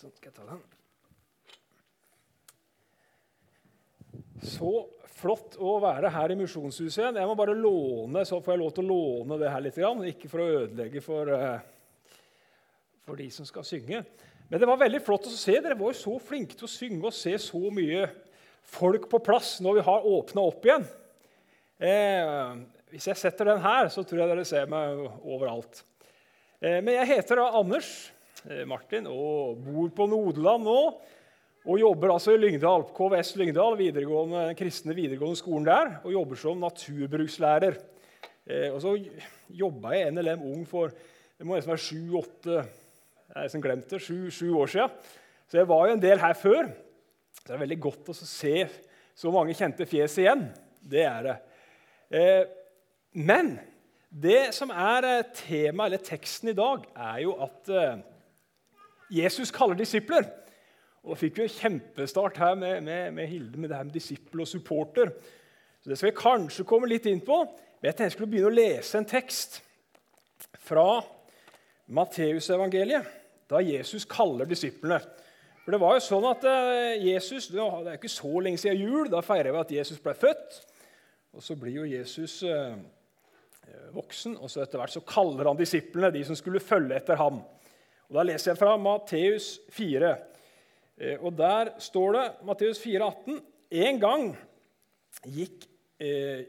Sånn, skal jeg ta den. Så flott å være her i Misjonshuset igjen. Jeg må bare låne, så får jeg lov til å låne det her litt. Ikke for å ødelegge for, eh, for de som skal synge. Men det var veldig flott å se. Dere var jo så flinke til å synge og se så mye folk på plass når vi har åpna opp igjen. Eh, hvis jeg setter den her, så tror jeg dere ser meg overalt. Eh, men jeg heter da Anders Martin og bor på Nodeland nå. Og jobber altså i Lyngdal, KVS Lyngdal, videregående, kristne videregående skolen der. Og jobber som naturbrukslærer. Eh, og så jobba jeg i NLM Ung for det må nesten være sju-åtte jeg glemt det, sju, år siden. Så jeg var jo en del her før. Så det er veldig godt å se så mange kjente fjes igjen. Det er det. Eh, men det som er temaet, tema, eller teksten i dag, er jo at eh, Jesus kaller disipler. Og fikk jo en kjempestart her med, med, med Hilde med det her med disippel og supporter. Så Det skal vi kanskje komme litt inn på. Men jeg tenkte jeg skulle begynne å lese en tekst fra Matteusevangeliet da Jesus kaller disiplene. For det var jo sånn at eh, Jesus, Det er ikke så lenge siden jul. Da feirer vi at Jesus ble født. Og Så blir jo Jesus eh, voksen, og så etter hvert så kaller han disiplene, de som skulle følge etter ham. Og Da leser jeg fra Matteus 4. Eh, og Der står det Matteus 4, 18, en gang, gikk, eh,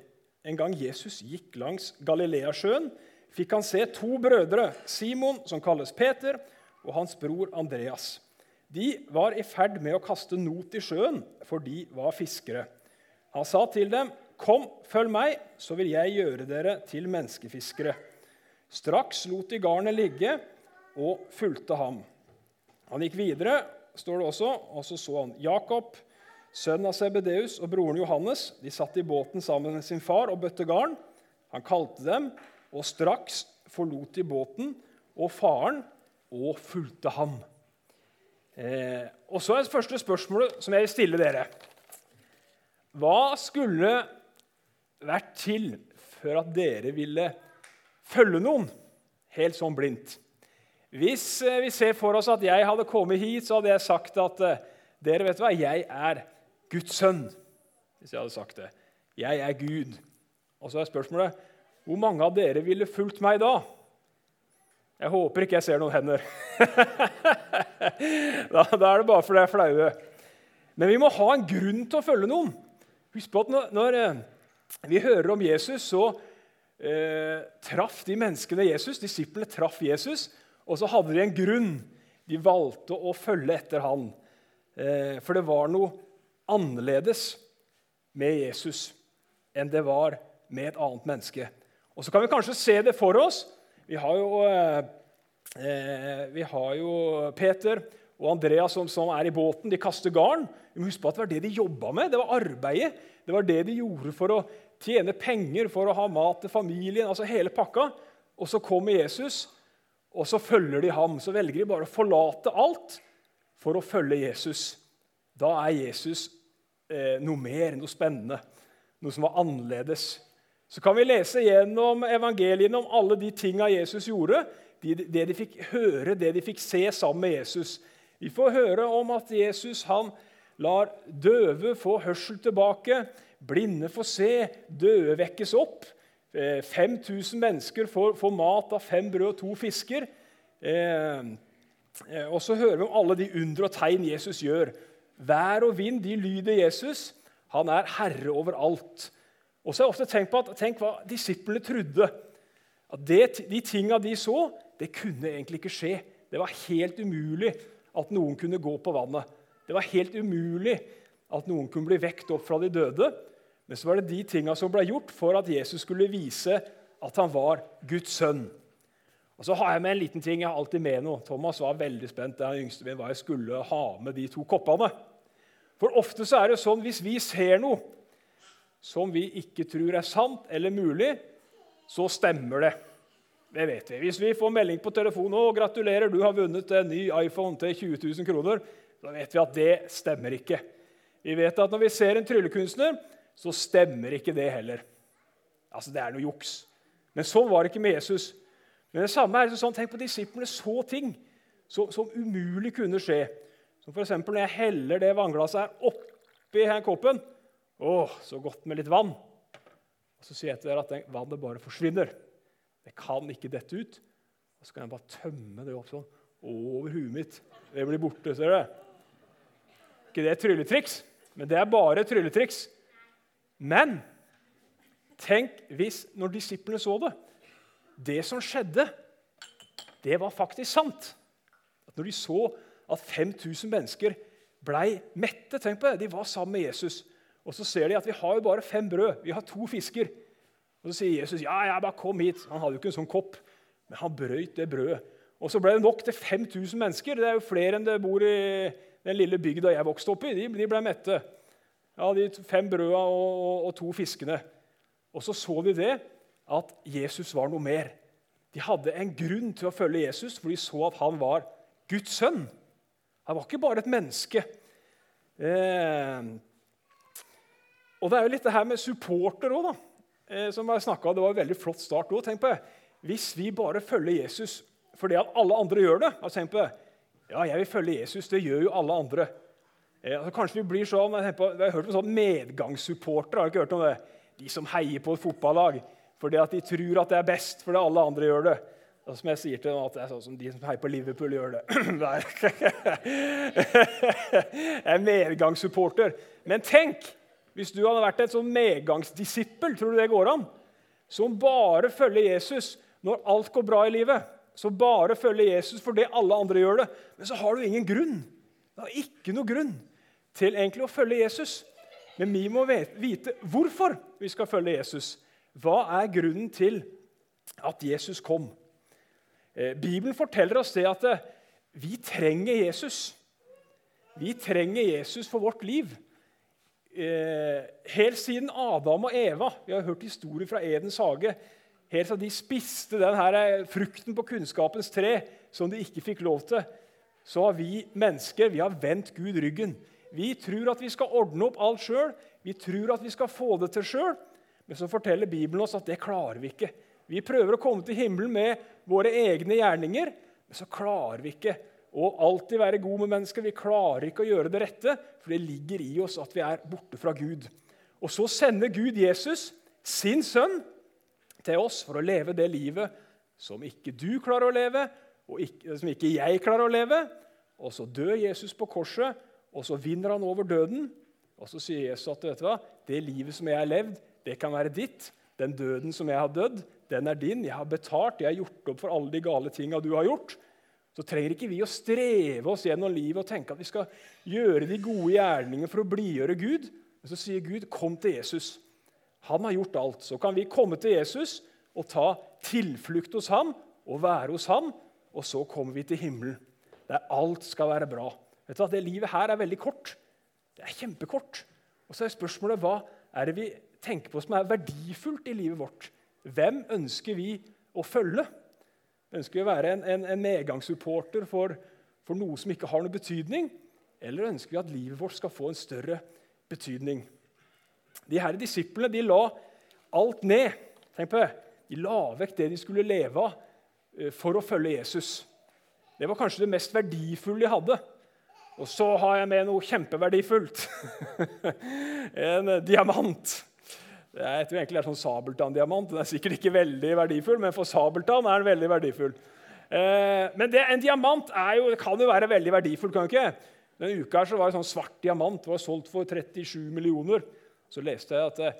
en gang Jesus gikk langs Galileasjøen, fikk han se to brødre, Simon, som kalles Peter, og hans bror Andreas. De var i ferd med å kaste not i sjøen, for de var fiskere. Han sa til dem, 'Kom, følg meg, så vil jeg gjøre dere til menneskefiskere.' Straks lot de garnet ligge og fulgte ham. Han gikk videre, står det også, og så så han Jakob, sønn av Sebedeus, og broren Johannes. De satt i båten sammen med sin far og bøtte garn. Han kalte dem, og straks forlot de båten og faren og fulgte ham. Eh, og så er det første spørsmålet som jeg vil stille dere. Hva skulle vært til for at dere ville følge noen helt sånn blindt? Hvis eh, vi ser for oss at jeg hadde kommet hit, så hadde jeg sagt at eh, dere vet hva, jeg er Guds sønn. Hvis jeg hadde sagt det. Jeg er Gud. Og så er spørsmålet hvor mange av dere ville fulgt meg da? Jeg håper ikke jeg ser noen hender. da, da, er det bare fordi jeg er flaue. Men vi må ha en grunn til å følge noen. Husk på at når, når eh, vi hører om Jesus, så eh, traff de menneskene Jesus, disiplene traff Jesus, og så hadde de en grunn. De valgte å følge etter han. Eh, for det var noe annerledes med Jesus enn det var med et annet menneske. Og Så kan vi kanskje se det for oss vi har jo, eh, eh, vi har jo Peter og Andreas som, som, er i båten. De kaster garn. Vi må huske på at Det var det de jobba med. Det var arbeidet. Det var det de gjorde for å tjene penger, for å ha mat til familien. altså hele pakka. Og så kommer Jesus, og så følger de ham. Så velger de bare å forlate alt for å følge Jesus. Da er Jesus eh, noe mer, noe spennende, noe som var annerledes så kan vi lese gjennom evangeliene om alle de tinga Jesus gjorde, det de fikk høre, det de fikk se sammen med Jesus. Vi får høre om at Jesus han lar døve få hørsel tilbake, blinde få se, døde vekkes opp. 5000 eh, mennesker får, får, mat av fem brød og to fisker. Eh, eh, og så hører vi om alle de under og tegn Jesus gjør. Vær og vind de lyder Jesus. Han er herre over alt. Og så har jeg ofte tenkt på at, tenk hva disiplene trodde. At det, De tinga de så, det kunne egentlig ikke skje. Det var helt umulig at noen kunne gå på vannet. Det var helt umulig at noen kunne bli vekt opp fra de døde. Men så var det de tinga som ble gjort for at Jesus skulle vise at han var Guds sønn. Og så har jeg med en liten ting. Jeg har alltid med noe. Thomas var veldig spent der yngste min, hva jeg skulle ha med de to koppene. For ofte så er det sånn hvis vi ser noe som vi ikke tror er sant eller mulig, så stemmer det. Det vet vi. Hvis vi får melding på telefonen og gratulerer, du har vunnet en ny iPhone til 20 000 kroner, da vet vi at det stemmer ikke. Vi vet at når vi ser en tryllekunstner, så stemmer ikke det heller. Altså, Det er noe juks. Men sånn var det ikke med Jesus. Men det samme er det sånn, Tenk på disiplene så ting som, som umulig kunne skje. Som f.eks. når jeg heller det vannglasset her oppi her koppen. Å, så godt med litt vann. Og Så sier jeg til dere at vannet bare forsvinner. Det kan ikke dette ut. Og så kan jeg bare tømme det opp sånn over huet mitt. Det blir borte. ser dere. Ikke det er trylletriks, men det er bare trylletriks. Men tenk hvis når disiplene så det Det som skjedde, det var faktisk sant. At når de så at 5000 mennesker blei mette tenk på det, De var sammen med Jesus. Og så ser de at vi har jo bare fem brød. Vi har to fisker. Og Så sier Jesus ja, ja, bare kom hit. Han hadde jo ikke en sånn kopp, men han brøyt det brødet. Og så ble det nok til 5000 mennesker. Det er jo flere enn det bor i den lille bygda jeg vokste opp i. De, de ble mette. Ja, De fem brøda og, og, og, to fiskene. Og så så de det, at Jesus var noe mer. De hadde en grunn til å følge Jesus, for de så at han var Guds sønn. Han var ikke bare et menneske. Eh, og det er jo litt det her med supporter òg, eh, som jeg snakket, Det var en veldig flott start òg. Tenk på det. Hvis vi bare følger Jesus fordi alle andre gjør det tenk på det. Ja, jeg vil følge Jesus. Det gjør jo alle andre. Eh, altså, kanskje vi blir sånn, jeg, har hørt om sånn medgangssupportere. Har ikke hørt om det? De som heier på et fotballag fordi at de tror at det er best fordi alle andre gjør det. Og som jeg sier til dem, at det er sånn som de som heier på Liverpool, gjør det. jeg er medgangssupporter. Men tenk hvis du hadde vært et sånn medgangsdisippel. Tror du det går an? Som bare følger Jesus når alt går bra i livet. Som bare følger Jesus fordi alle andre gjør det. Men så har du ingen grunn. Det har ikke noe grunn til egentlig å følge Jesus. Men vi må vite hvorfor vi skal følge Jesus. Hva er grunnen til at Jesus kom? Eh, Bibelen forteller oss det at eh, vi trenger Jesus. Vi trenger Jesus for vårt liv. Eh, helt siden Adam og Eva Vi har hørt historier fra Edens hage. Helt siden de spiste den frukten på kunnskapens tre som de ikke fikk lov til, så har vi mennesker vi har vendt Gud ryggen. Vi tror at vi skal ordne opp alt sjøl, vi tror at vi skal få det til sjøl. Men så forteller Bibelen oss at det klarer vi ikke. Vi prøver å komme til himmelen med våre egne gjerninger, men så klarer vi ikke å alltid være gode med mennesker. Vi klarer ikke å gjøre det rette, for det ligger i oss at vi er borte fra Gud. Og så sender Gud Jesus, sin sønn, til oss for å leve det livet som ikke du klarer å leve, og ikke, som ikke jeg klarer å leve. Og så dør Jesus på korset, og så vinner han over døden. Og så sier Jesus at vet du hva, det livet som jeg har levd, det kan være ditt. Den døden som jeg har dødd, den er din. Jeg har betalt, jeg har gjort opp for alle de gale tinga du har gjort. Så trenger ikke vi å streve oss gjennom livet og tenke at vi skal gjøre de gode gjerningene for å blidgjøre Gud. Men så sier Gud, 'Kom til Jesus'. Han har gjort alt. Så kan vi komme til Jesus og ta tilflukt hos ham og være hos ham, og så kommer vi til himmelen, der alt skal være bra. Vet du hva? Det livet her er veldig kort. Det er kjempekort. Og så er spørsmålet hva er det vi tenker på som er verdifullt i livet vårt? Hvem ønsker vi å følge? Ønsker vi å være en, en, en medgangssupporter for, for, noe som ikke har noe betydning? Eller ønsker vi at livet vårt skal få en større betydning? De her disiplene de la alt ned. Tenk på det. De la vekk det de skulle leve av eh, for å følge Jesus. Det var kanskje det mest verdifulle de hadde. Og så har jeg med noe kjempeverdifullt. en diamant. Jeg tror egentlig det er sånn sabeltanndiamant. Den er sikkert ikke veldig verdifull, men for sabeltann er den veldig verdifull. Eh, men det, en diamant jo, kan jo være veldig verdifull. kan ikke? Denne uka så var det sånn svart diamant det var solgt for 37 millioner. Så leste jeg at eh,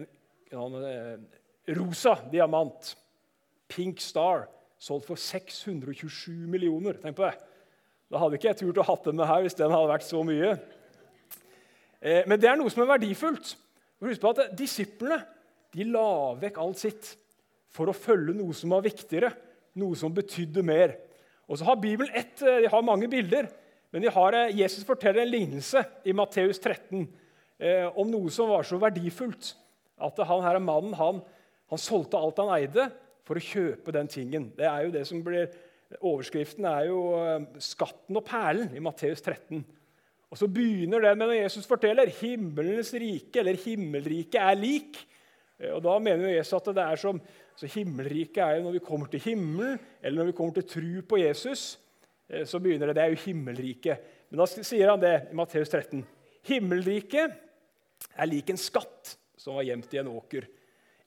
en, en, en eh, rosa diamant, Pink Star, solgt for 627 millioner. Tenk på det. Da hadde ikke jeg turt å hatt den med her hvis den hadde vært så mye. Eh, men det er noe som er verdifullt. Husk på at Disiplene de la vekk alt sitt for å følge noe som var viktigere, noe som betydde mer. Og så har Bibelen ett, eh, de har mange bilder, men har, eh, Jesus forteller en lignelse i Matteus 13 eh, om noe som var så verdifullt at han her mannen han, han solgte alt han eide, for å kjøpe den tingen. Det er jo det som blir, Overskriften er jo eh, 'Skatten og perlen' i Matteus 13. Og Så begynner den med når Jesus forteller himmelens rike, eller himmelriket, er lik. Eh, og Da mener Jesus at det er som så Himmelriket er jo når vi kommer til himmelen, eller når vi kommer til tru på Jesus. eh, så begynner det Det er jo himmelriket. Men da sier han det i Matteus 13. Himmelriket er lik en skatt som var gjemt i en åker.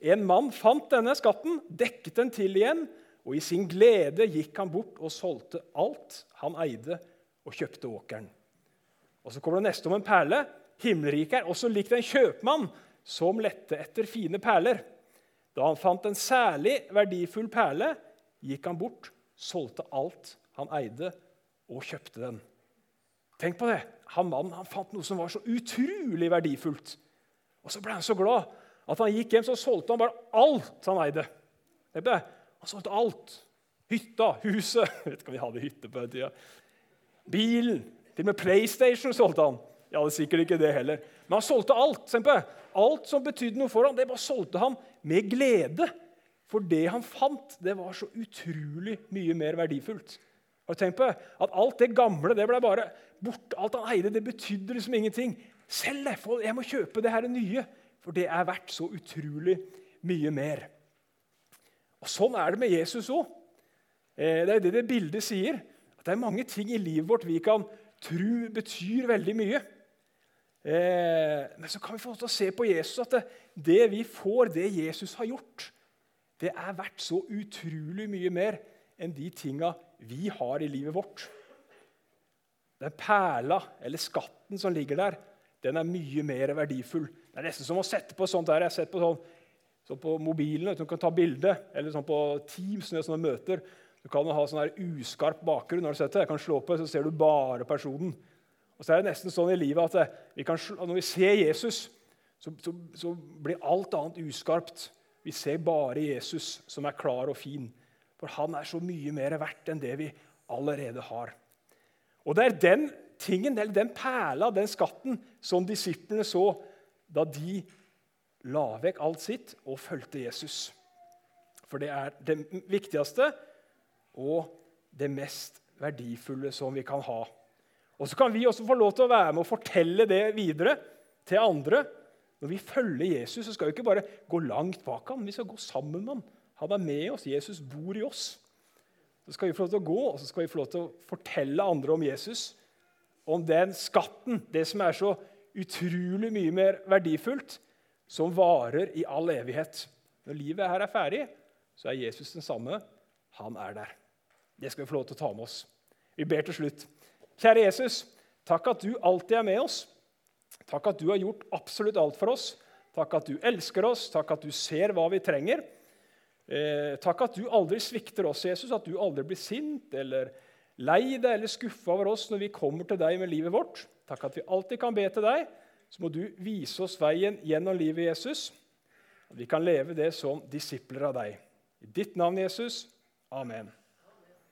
En mann fant denne skatten, dekket den til igjen, og i sin glede gikk han bort og solgte alt han eide, og kjøpte åkeren. Og Så kommer det neste om en perle. Himmelriket er også likt en kjøpmann som lette etter fine perler. Da han fant en særlig verdifull perle, gikk han bort, solgte alt han eide, og kjøpte den. Tenk på det. Han mannen han fant noe som var så utrolig verdifullt. Og så ble han så glad at han gikk hjem så solgte han bare alt han eide. Han solgte alt. Hytta, huset Jeg vet ikke om vi hadde hytte på den tida. Bilen. Til og med PlayStation solgte han. Jeg hadde sikkert ikke det heller. Men han solgte alt. Alt som betydde noe for ham, det bare solgte han med glede. For det han fant, det var så utrolig mye mer verdifullt. Har du tenkt på At alt det gamle det ble bare borte. Alt han eide, det betydde liksom ingenting. Selg det! Jeg må kjøpe det her nye, for det er verdt så utrolig mye mer. Og Sånn er det med Jesus òg. Eh, det er det det bildet sier. At det er mange ting i livet vårt vi kan tro betyr veldig mye. Eh, men så kan vi få til å se på Jesus at det, det vi får, det Jesus har gjort, det er verdt så utrolig mye mer enn de tinga vi har i livet vårt. Den perla eller skatten som ligger der, den er mye mer verdifull. Det er nesten som å sette på sånt der. Jeg har sett på sånn, sånn på mobilen, du kan ta bilde, eller sånn på Teams når sånne møter. Du kan ha sånn her uskarp bakgrunn. når du setter. Jeg kan slå på, så ser du bare personen. Og så er det nesten sånn i livet at vi kan, når vi ser Jesus, så, så, så, blir alt annet uskarpt. Vi ser bare Jesus, som er klar og fin. For han er så mye mer verdt enn det vi allerede har. Og det er den tingen, eller den perla, den skatten, som disiplene så da de la vekk alt sitt og fulgte Jesus. For det er det viktigste og det mest verdifulle som vi kan ha. Og Så kan vi også få lov til å være med og fortelle det videre til andre. Når vi følger Jesus, så skal vi ikke bare gå langt bak ham, vi skal gå sammen med ham. Han er med oss. Jesus bor i oss. Så skal vi få lov til å gå og så skal vi få lov til å fortelle andre om Jesus om den skatten, det som er så utrolig mye mer verdifullt, som varer i all evighet. Når livet her er ferdig, så er Jesus den samme. Han er der. Det skal vi få lov til å ta med oss. Vi ber til slutt. Kjære Jesus, takk at du alltid er med oss. Takk at du har gjort absolutt alt for oss. Takk at du elsker oss, takk at du ser hva vi trenger. Eh, takk at du aldri svikter oss, Jesus, at du aldri blir sint eller lei deg eller skuffa over oss når vi kommer til deg med livet vårt. Takk at vi alltid kan be til deg. Så må du vise oss veien gjennom livet, Jesus. Vi kan leve det som disipler av deg. I ditt navn, Jesus. Amen.